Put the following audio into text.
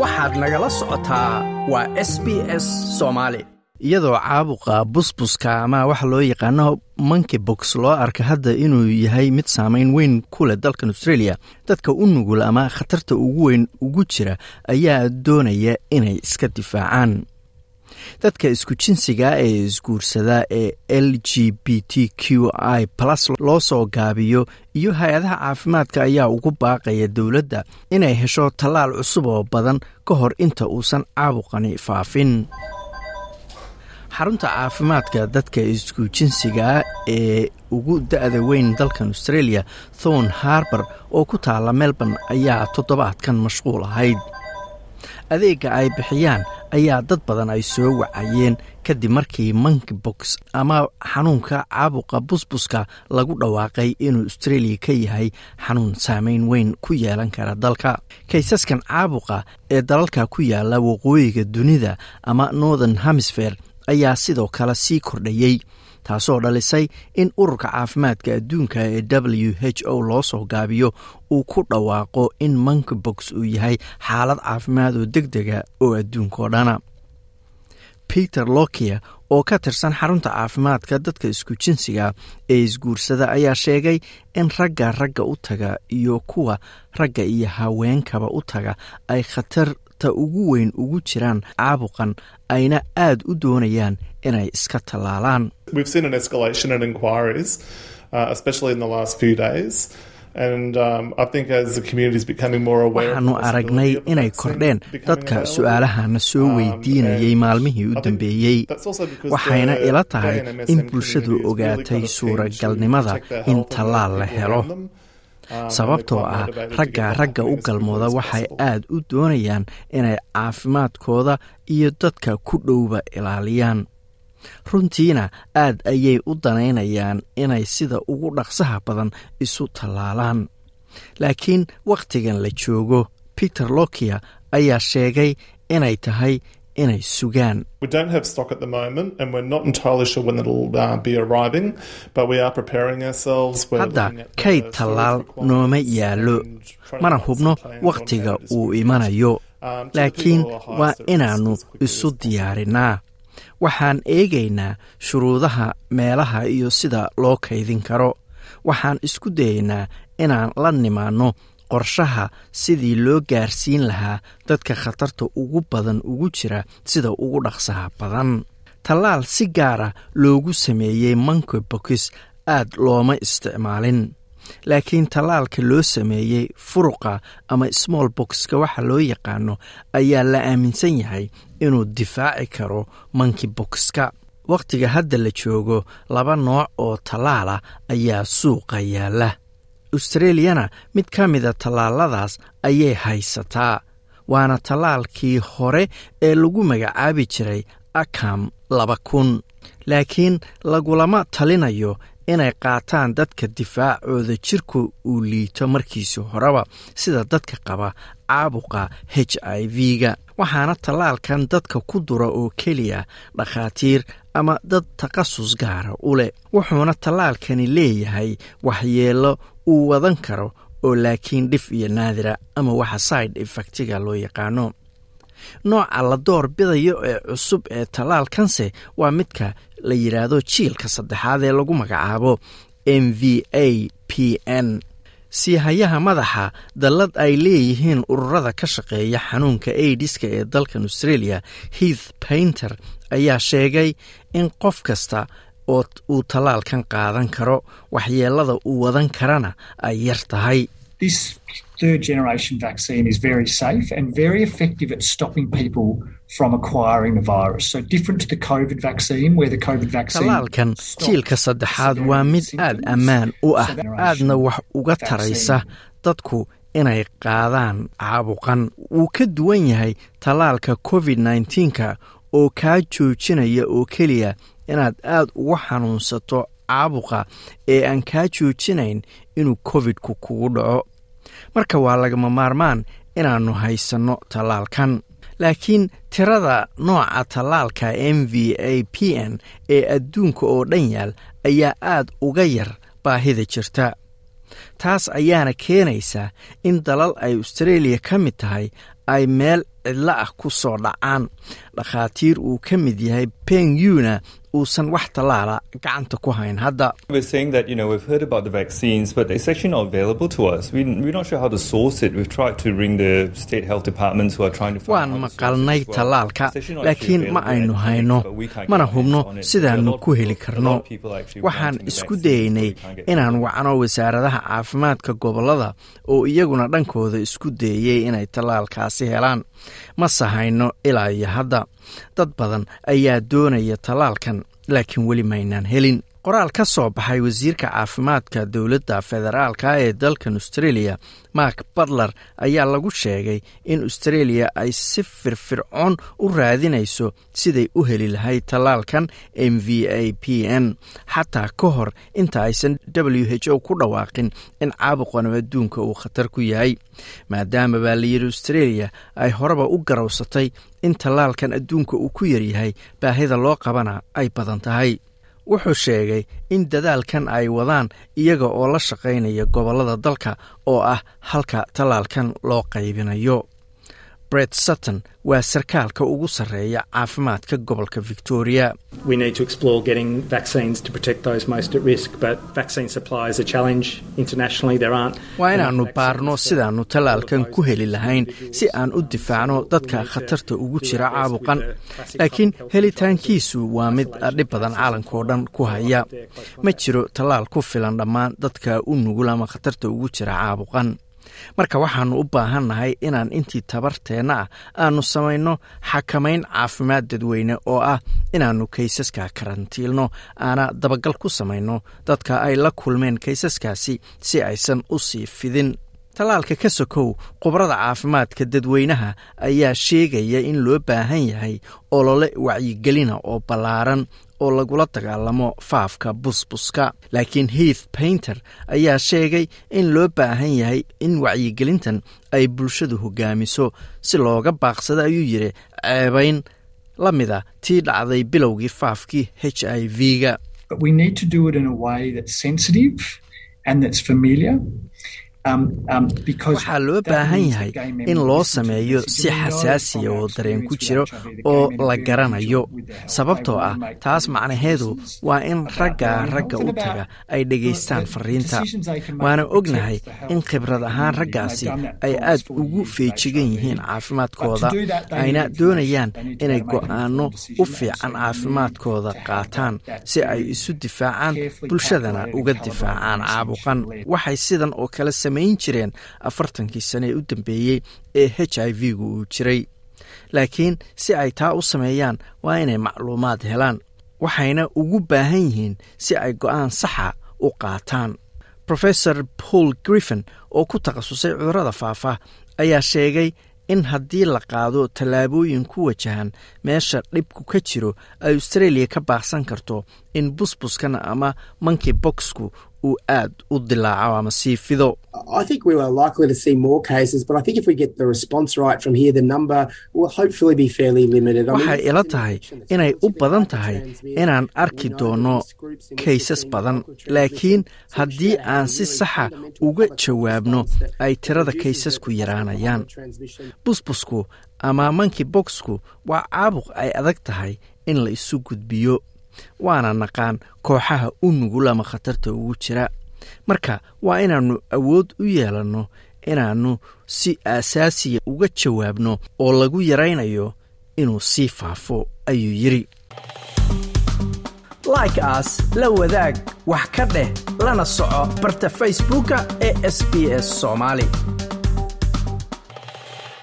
waxaad nagala socotaa waa s b s soomaali iyadoo caabuqa busbuska ama waxa loo yaqaano monkey box loo arka hadda inuu yahay mid saameyn weyn ku leh dalkan australia dadka u nugul ama khatarta ugu weyn ugu jira ayaa doonaya inay iska difaacaan dadka isku jinsiga ee isguursada ee l g b t q i plus loo soo gaabiyo iyo hay'adaha caafimaadka ayaa ugu baaqaya dowladda inay hesho tallaal cusub oo badan ka hor inta uusan caabuqani faafin. Xarunta caafimaadka dadka isku jinsiga ee ugu da-da weyn dalkan australia thorn harbor oo ku taala melbourne ayaa toddobaadkan mashquul ahayd adeega ay bixiyaan ayaa dad badan ay soo wacayeen. Kadib markii monkey box ama xanuunka caabuqa busbuska lagu dhawaaqay inuu australia ka yahay xanuun saameyn weyn ku yeelan kara dalka. Kaysaskan caabuqa ee dalalka ku yaalla waqooyiga dunida ama northern hemisfere ayaa sidoo kale sii kordhayey taasoo dhalisay in ururka caafimaadka adduunka ee w h o loo soo gaabiyo uu ku dhawaaqo in monkey box uu yahay xaalad caafimaad oo deg dega oo adduunkao dhana. Peter lokia oo ka tirsan xarunta caafimaadka dadka isku jinsiga ee isguursada ayaa sheegay in ragga ragga u taga iyo kuwa ragga iyo haweenkaba u taga ay khatarta ugu weyn ugu jiraan caabuqan ayna aad u doonayaan inay iska tallaalaan waxaanu aragnay inay kordheen dadka su'aalahana soo weydiinayay maalmihii u dambeeyey waxayna ila tahay in bulshadu ogaatay suuragalnimada in tallaal la helo. sababtoo ah ragga ragga u galmooda waxay aad u doonayaan inay caafimaadkooda iyo dadka ku dhowba ilaaliyaan runtiina aad ayay u danaynayaan inay sida ugu dhaqsaha badan isu tallaalaan. Laakiin wakhtigan la joogo peter lokia ayaa sheegay inay tahay inay sugaan. Hadda kayd tallaal nooma yaallo. mana hubno wakhtiga uu imanayo. Laakiin waa inaannu isu diyaarinnaa waxaan eegaynaa shuruudaha meelaha iyo sida loo kaydin karo. Waxaan isku dayaynaa inaan la nimaanno qorshaha sidii loo gaarsiin lahaa dadka khatarta ugu badan ugu jira sida ugu dhaqsaha badan. Tallaal si gaara loogu sameeyey monkey bokis aad looma isticmaalin. Laakiin tallaalka loo sameeyey furuqa ama small boxka waxa loo yaqaano ayaa la aaminsan yahay inuu difaaci karo monkey boxka. Wakhtiga hadda la joogo laba nooc oo tallaala ayaa suuqa yaalla. Australiyana mid ka mida tallaaladaas ayay haysataa waana tallaalkii hore ee lagu magacaabi jiray akam laba kun. Laakiin lagulama talinayo inay qaataan dadka difaacooda jirka uu liito markiisi horeba sida dadka qaba caabuqa h i v-ga. Waxaana tallaalkan dadka ku dura oo keliya dhakhaatiir ama dad takhasus gaara u leh. Wuxuuna tallaalkani leeyahay waxyeello uu wadan karo oo laakiin dhif iyo naadira ama waxa side effectiga loo yaqaano. Nooca la door bidayo ee cusub ee tallaalkanse waa midka la yidhaahdo jiilka saddexaad ee lagu magacaabo m v a p n. Siihayaha madaxa dallad ay leeyihiin ururada ka shaqeeya xanuunka aidiska ee dalkan australia heath painter ayaa sheegay in qof kasta oo uu tallaalkan qaadan karo waxyeelada uu wadan karana ay yar tahay third generation vaccine is very safe and very effective at stopping people from acquiring the virus. So different to the COVID vaccine where the COVID vaccine tallaalkan jiilka saddexaad waa mid aad ammaan u ah aadna wax uga taraysa dadku inay qaadaan caabuqan wuu ka duwan yahay tallaalka covid nneteen-ka oo kaa joojinaya oo keliya inaad aad uga xanuunsato caabuqa ee aan kaa joojinayn inuu covid-ku kugu dhaco marka waa lagama maarmaan inaannu haysanno tallaalkan. Laakiin tirada nooca tallaalka m v a p n ee adduunka oo dhan yaal ayaa aad uga yar baahida jirta. Taas ayaana keenaysaa in dalal ay australia ka mid tahay ay meel cidlo ah ku soo dhacaan dhakhaatiir uu ka mid yahay peng yuna uusan wax tallaala gacanta ku hayn. Hadda waan maqalnay tallaalka laakiin ma aynu hayno mana hubno sidaannu ku heli karno. waxaan isku dayaynay inaan wacno wasaaradaha caafimaadka gobollada oo iyaguna dhankooda isku dayey inay tallaalkaasi helaan. Mase hayno ilaa iyo hadda dad badan ayaa doonaya tallaalkan laakiin weli maynaan helin qoraal ka soo baxay wasiirka caafimaadka dowladda federaalka ee dalkan australia mark butler ayaa lagu sheegay in australia ay si firfircoon u raadinayso siday u heli lahayd tallaalkan m v a p n. Xataa ka hor inta aysan w h o ku dhawaaqin in caabuqan adduunka uu khatar ku yahay maadaama baa layidhi australia ay horeba u garowsatay in tallaalkan adduunka uu ku yaryahay baahida loo qabana ay badan tahay wuxuu sheegay in dadaalkan ay wadaan iyaga oo la shaqaynaya gobollada dalka oo ah halka tallaalkan loo qaybinayo bret sutton waa sarkaalka ugu sarreeya caafimaadka gobolka victoria. Waa inaannu baarno sidaannu tallaalkan ku heli lahayn si aan u difaacno dadka khatarta ugu jira caabuqan. laakiin helitaankiisu waa mid dhib badan caalamkao dhan ku haya. ma jiro tallaal ku filan dhammaan dadka u nugul ama khatarta ugu jira caabuqan marka waxaannu u baahannahay inaan intii tabarteenna ah aannu samayno xakamayn caafimaad dadweyne oo ah inaannu kaysaska karantiilno aana dabagal ku samayno dadka ay la kulmeen kaysaskaasi si aysan u sii fidin. Tallaalka ka sokow khubrada caafimaadka dadweynaha ayaa sheegaya in loo baahan yahay olole wacyigelina oo ballaaran oo lagula dagaalamo faafka busbuska laakiin heath painter ayaa sheegay in loo baahan yahay in wacyigelintan ay bulshadu hogaamiso. Si looga baaqsado ayuu yidhi ceebayn la mida tii dhacday bilowgii faafkii h i v-ga waxaa loo baahan yahay in loo sameeyo si xasaasiya oo dareen ku jiro oo la garanayo. sababtoo ah taas macnaheedu waa in ragga ragga u taga ay dhegaystaan fariinta. waana ognahay in khibrad ahaan raggaasi ay aad ugu feejigan yihiin caafimaadkooda. ayna doonayaan inay go'aano u fiican caafimaadkooda qaataan si ay isu difaacaan bulshadana uga difaacaan caabuqan. waxay sidan oo kale samayn jireen afartankii sane ee u dambeeyey ee h i v-gu uu jiray. Laakiin si ay taa u sameeyaan waa inay macluumaad helaan waxayna ugu baahan yihiin si ay go'aan saxa u qaataan. Rofesor paul griffin oo ku takhasusay cudurrada faafa ayaa sheegay in haddii la qaado tallaabooyin ku wajahan meesha dhibku ka jiro ay australia ka baaqsan karto in busbuskan ama monkey boxku uu aad u dilaaco ama sii fido. Waxay ila tahay inay u badan tahay inaan arki doono kaysas badan laakiin haddii aan si saxa uga jawaabno ay tirada kaysasku yaraanayaan. busbusku ama monkey boxku waa caabuq ay adag tahay in la isu gudbiyo waana naqaan kooxaha u nugul ama khatarta ugu jira. Marka waa inaannu awood u yeelanno inaannu si aasaasiya uga jawaabno oo lagu yaraynayo inuu sii faafo ayuu yidhi like aas la wadaag wax ka dheh lana soco barta facebooka ee sb s